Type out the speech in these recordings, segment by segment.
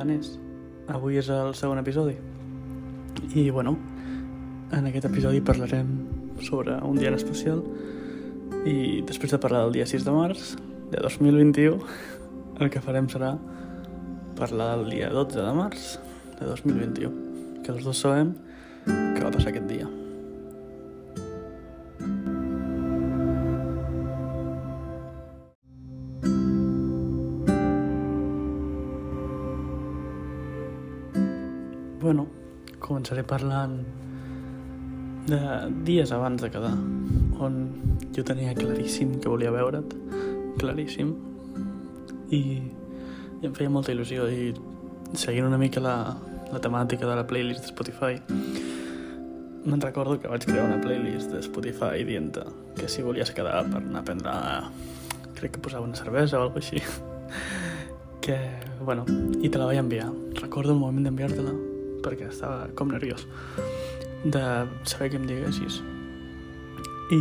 Anés. Avui és el segon episodi. I, bueno, en aquest episodi parlarem sobre un dia en especial i després de parlar del dia 6 de març de 2021, el que farem serà parlar del dia 12 de març de 2021, que els dos sabem què va passar aquest dia. Bueno, començaré parlant de dies abans de quedar, on jo tenia claríssim que volia veure't, claríssim, i, i em feia molta il·lusió, i seguint una mica la, la temàtica de la playlist de Spotify, me'n recordo que vaig crear una playlist de Spotify dient que si volies quedar per anar a prendre, crec que posava una cervesa o alguna així, que, bueno, i te la vaig enviar. Recordo el moment d'enviar-te-la perquè estava com nerviós de saber que em diguessis. I,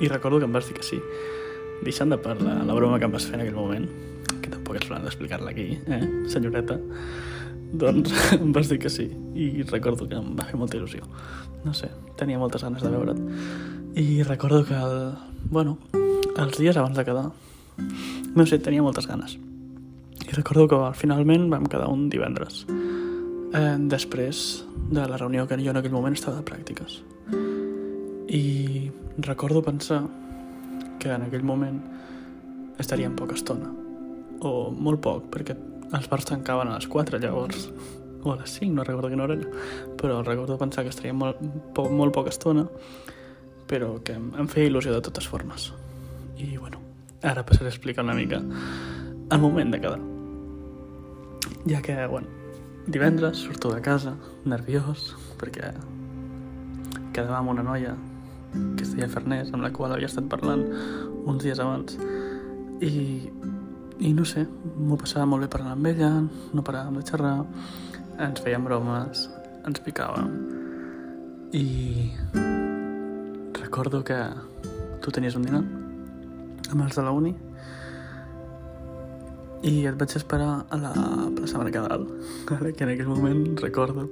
i recordo que em vas dir que sí. Deixant de parlar la broma que em vas fer en aquell moment, que tampoc és plan d'explicar-la aquí, eh, senyoreta, doncs em vas dir que sí. I recordo que em va fer molta il·lusió. No sé, tenia moltes ganes de veure't. I recordo que, el, bueno, els dies abans de quedar, no sé, tenia moltes ganes. I recordo que finalment vam quedar un divendres eh, després de la reunió que jo en aquell moment estava de pràctiques. I recordo pensar que en aquell moment estaríem poca estona, o molt poc, perquè els bars tancaven a les 4 llavors, o a les 5, no recordo quina hora era, però recordo pensar que estaríem molt, po molt poca estona, però que em, em feia il·lusió de totes formes. I bueno, ara passaré a explicar una mica el moment de quedar. Ja que, bueno, Divendres surto de casa, nerviós, perquè quedava amb una noia que es deia Farners, amb la qual havia estat parlant uns dies abans. I, i no sé, m'ho passava molt bé parlant amb ella, no paràvem de xerrar, ens fèiem bromes, ens picàvem. I recordo que tu tenies un dinar amb els de la uni i et vaig esperar a la plaça Mercadal, que en aquell moment recordo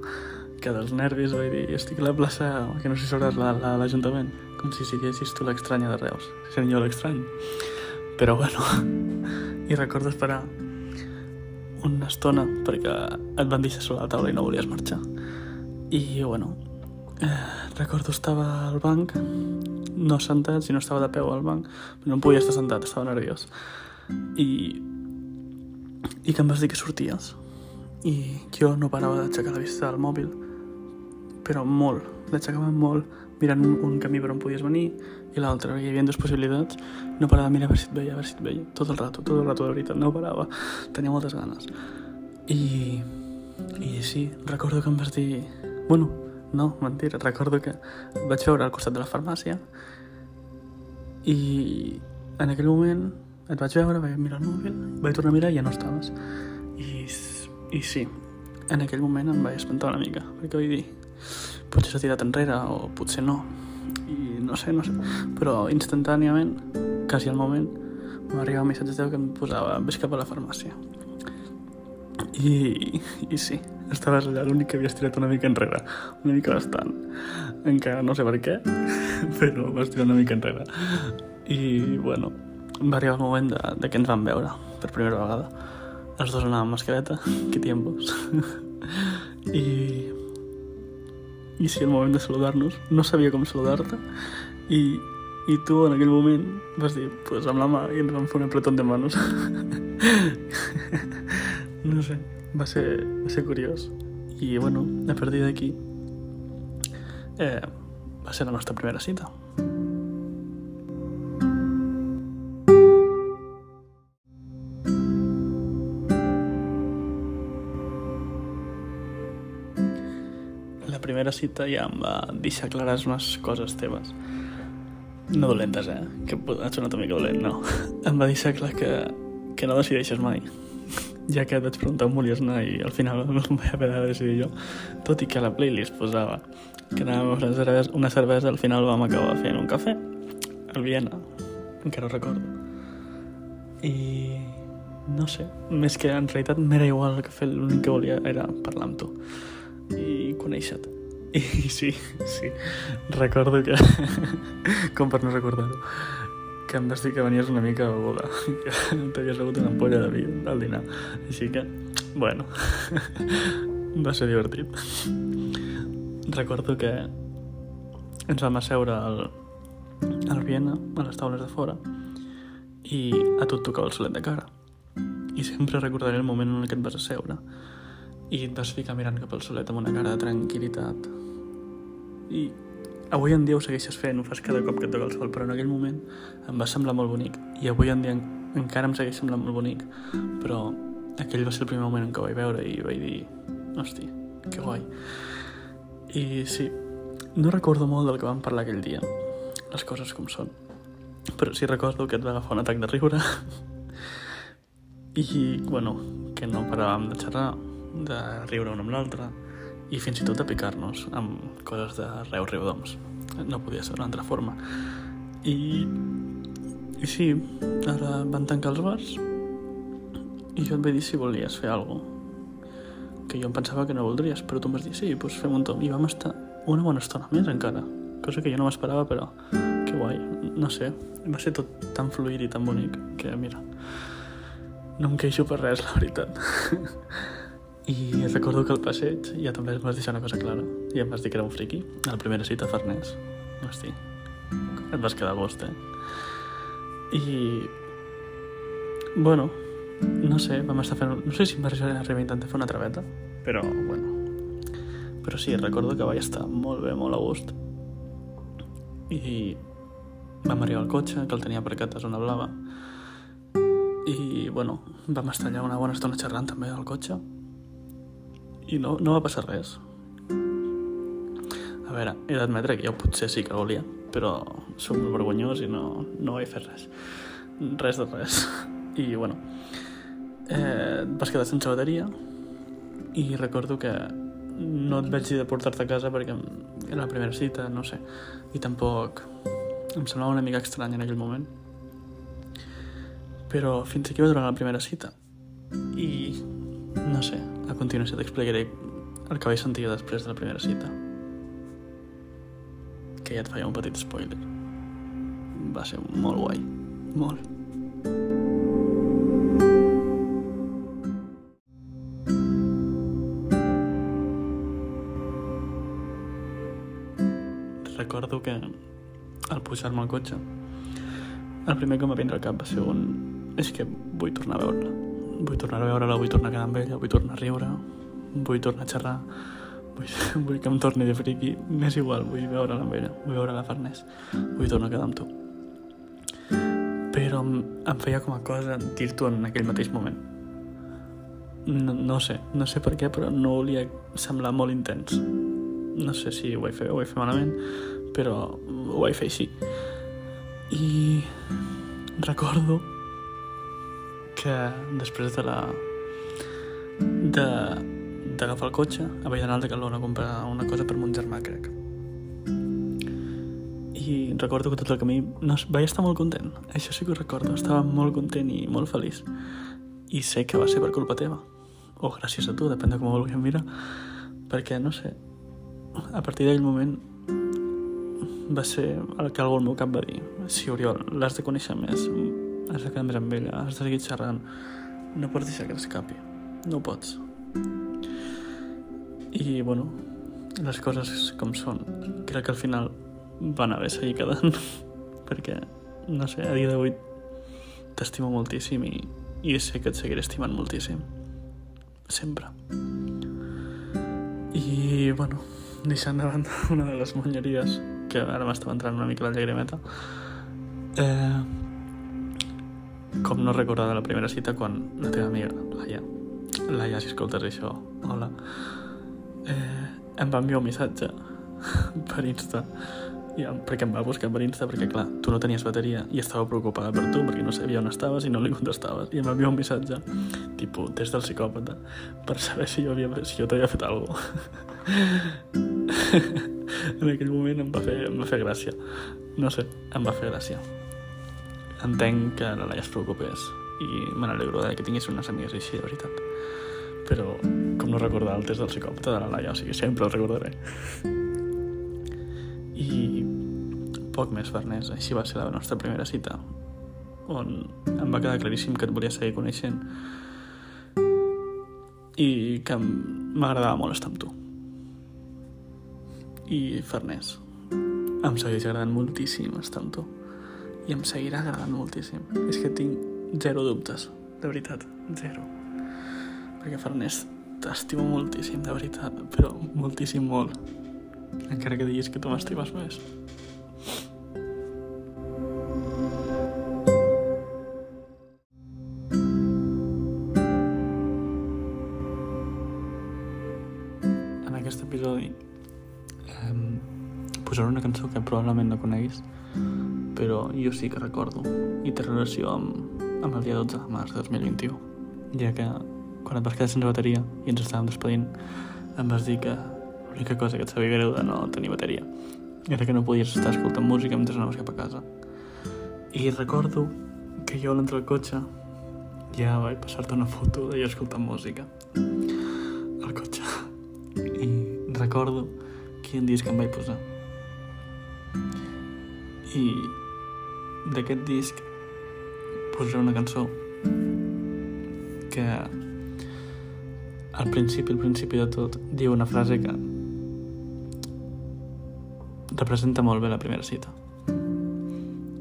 que dels nervis vaig dir estic a la plaça, que no sé si sabràs, l'Ajuntament, la, com si siguessis tu l'estranya de Reus, sent jo l'estrany. Però bueno, i recordo esperar una estona perquè et van deixar sobre la taula i no volies marxar. I bueno, eh, recordo estava al banc, no sentat, sinó estava de peu al banc, no podia estar sentat, estava nerviós. I i que em vas dir que sorties. I jo no parava d'aixecar la vista del mòbil, però molt, l'aixecava molt, mirant un, un camí per on podies venir i l'altre, hi havia dues possibilitats, no parava de mirar a veure si et veia, a veure si et veia, tot el rato, tot el rato, de veritat, no parava, tenia moltes ganes. I, i sí, recordo que em vas dir... Bueno, no, mentira, recordo que et vaig veure al costat de la farmàcia. I en aquell moment et vaig veure, vaig mirar el mòbil, vaig tornar a mirar i ja no estaves. I, i sí, en aquell moment em vaig espantar una mica, perquè vaig dir, potser s'ha tirat enrere o potser no. I no sé, no sé. Però instantàniament, quasi al moment, m'arribava un missatge teu que em posava vés cap a la farmàcia. I, i sí, estaves allà l'únic que havies tirat una mica enrere, una mica bastant. Encara no sé per què, però vas tirar una mica enrere. I, bueno, va arribar el moment de, de que ens vam veure per primera vegada. Els dos anàvem mascareta, que tiempos. I, I sí, el moment de saludar-nos, no sabia com saludar-te, i, i tu en aquell moment vas dir, pues amb la mà, i ens un apretón de manos. no sé, va ser, va ser curiós. I bueno, a partir d'aquí eh, va ser la nostra primera cita. Primera cita ja em va deixar clares unes coses teves. No dolentes, eh? Que ha sonat una mica dolent, no. Em va deixar clar que, que no decideixes mai. Ja que et vaig preguntar on volies anar i al final em vaig haver de decidir jo. Tot i que a la playlist posava que anàvem a una cervesa, una cervesa al final vam acabar fent un cafè al Viena. Encara ho recordo. I, no sé, més que en realitat m'era igual el fer, l'únic que volia era parlar amb tu i conèixer-te. I sí, sí, recordo que, com per no recordar-ho, que em vas dir que venies una mica beguda, que t'havies begut una ampolla de vi al dinar. Així que, bueno, va ser divertit. Recordo que ens vam asseure al, al Viena, a les taules de fora, i a tu et tocava el solet de cara i sempre recordaré el moment en què et vas asseure i et vas ficar mirant cap al solet amb una cara de tranquil·litat. I avui en dia ho segueixes fent, ho fas cada cop que et toca el sol però en aquell moment em va semblar molt bonic. I avui en dia encara em segueix semblant molt bonic. Però aquell va ser el primer moment en què ho vaig veure i vaig dir hosti, que guai. I sí, no recordo molt del que vam parlar aquell dia les coses com són. Però sí recordo que et va agafar un atac de riure i, bueno, que no paràvem de xerrar, de riure un amb l'altre i fins i tot de picar-nos amb coses de reu riu d'oms. No podia ser d'una altra forma. I, I sí, ara van tancar els bars i jo et vaig dir si volies fer alguna que jo em pensava que no voldries, però tu em vas dir sí, doncs fem un tom. I vam estar una bona estona més encara, cosa que jo no m'esperava, però que guai, no sé, va ser tot tan fluid i tan bonic que mira, no em queixo per res, la veritat. I recordo que al passeig ja també em vas deixar una cosa clara. I em vas dir que era un friqui. A la primera cita Farners. Hosti, et vas quedar a gust, eh? I... Bueno, no sé, vam estar fent... No sé si em va arribar intentar fer una traveta, però, bueno... Però sí, recordo que vaig estar molt bé, molt a gust. I vam arribar al cotxe, que el tenia aparcat a zona blava, i, bueno, vam estar allà una bona estona xerrant també al cotxe i no, no va passar res. A veure, he d'admetre que jo potser sí que volia, però sóc molt vergonyós i no, no vaig fer res. Res de res. I, bueno, eh, vas quedar sense bateria i recordo que no et vaig dir de portar-te a casa perquè era la primera cita, no sé, i tampoc em semblava una mica estrany en aquell moment però fins aquí va durar la primera cita. I, no sé, a continuació t'explicaré el que vaig sentir després de la primera cita. Que ja et faia un petit spoiler. Va ser molt guai. Molt. Recordo que al pujar-me al cotxe el primer que em va vindre al cap va ser un és que vull tornar a veure-la. Vull tornar a veure-la, vull tornar a quedar amb ella, vull tornar a riure, vull tornar a xerrar, vull, vull que em torni de friqui, m'és igual, vull veure-la amb ella, vull veure la Farners, vull tornar a quedar amb tu. Però em, feia com a cosa dir-t'ho en aquell mateix moment. No, no sé, no sé per què, però no volia semblar molt intens. No sé si ho vaig fer ho vaig fer malament, però ho vaig fer així. I recordo que després de la de d'agafar el cotxe vaig anar al Decathlon a comprar una cosa per mon germà, crec. I recordo que tot el camí no, vaig estar molt content. Això sí que ho recordo. Estava molt content i molt feliç. I sé que va ser per culpa teva. O gràcies a tu, depèn de com ho vulguem mirar. Perquè, no sé, a partir d'aquell moment va ser el que algú al meu cap va dir. Sí, Oriol, l'has de conèixer més has de més amb ella, has de seguir xerrant. No pots deixar que t'escapi. No pots. I, bueno, les coses com són. Crec que al final van haver seguir quedant. perquè, no sé, a dia d'avui t'estimo moltíssim i, i sé que et seguiré estimant moltíssim. Sempre. I, bueno, deixant de banda una de les monyeries que ara m'estava entrant una mica la llagrimeta eh, com no recordar de la primera cita quan la teva amiga, Laia, Laia, si escoltes això, hola, eh, em va enviar un missatge per Insta. I, perquè em va buscar per Insta perquè, clar, tu no tenies bateria i estava preocupada per tu perquè no sabia on estaves i no li contestaves. I em va enviar un missatge tipus des del psicòpata per saber si jo, havia, si jo t'havia fet alguna en aquell moment em va, fer, em va fer gràcia. No sé, em va fer gràcia entenc que la Laia es preocupés i me n'alegro que tingués unes amigues així, de veritat. Però, com no recordar el test del psicòpata de la Laia, o sigui, sempre el recordaré. I poc més, Farners. Així va ser la nostra primera cita, on em va quedar claríssim que et volia seguir coneixent i que m'agradava molt estar amb tu. I Farners, em segueix agradant moltíssim estar amb tu i em seguirà agradant moltíssim. És que tinc zero dubtes, de veritat, zero. Perquè Farners, t'estimo moltíssim, de veritat, però moltíssim molt. Encara que diguis que tu m'estimes més. En aquest episodi eh, posaré una cançó que probablement no coneguis, però jo sí que recordo i té relació amb, amb el dia 12 de març de 2021, ja que quan et vas quedar sense bateria i ens estàvem despedint em vas dir que l'única cosa que et sabia greu de no tenir bateria era que no podies estar escoltant música mentre anaves cap a casa. I recordo que jo a l'entrar al cotxe ja vaig passar-te una foto de escoltant música al cotxe. I recordo quin disc em vaig posar. I d'aquest disc posaré una cançó que al principi, al principi de tot, diu una frase que representa molt bé la primera cita.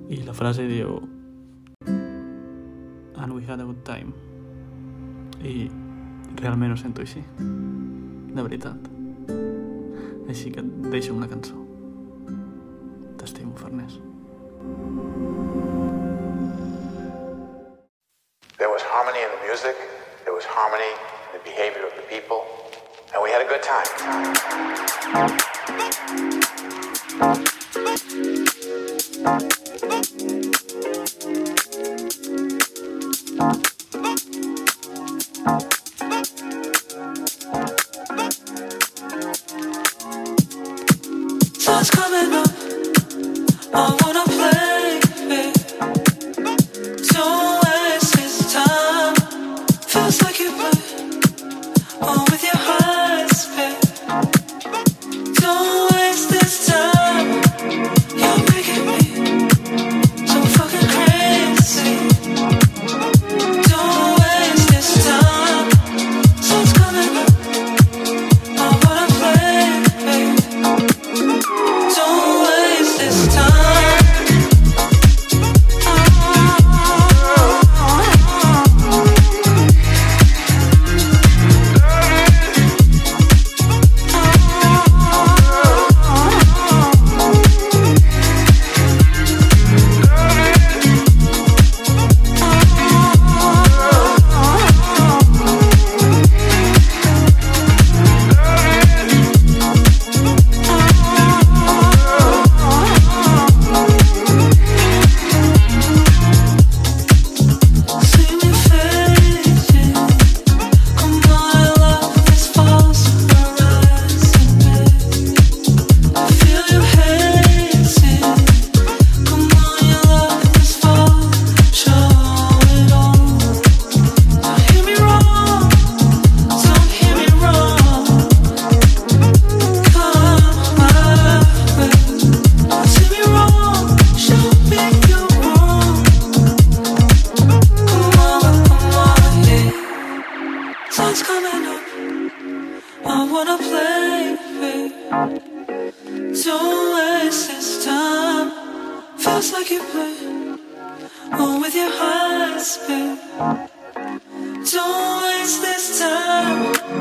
I la frase diu And we had a good time. I realment ho sento així. De veritat. Així que et deixo una cançó. T'estimo, Farners. There was harmony in the music, there was harmony in the behavior of the people, and we had a good time. This time.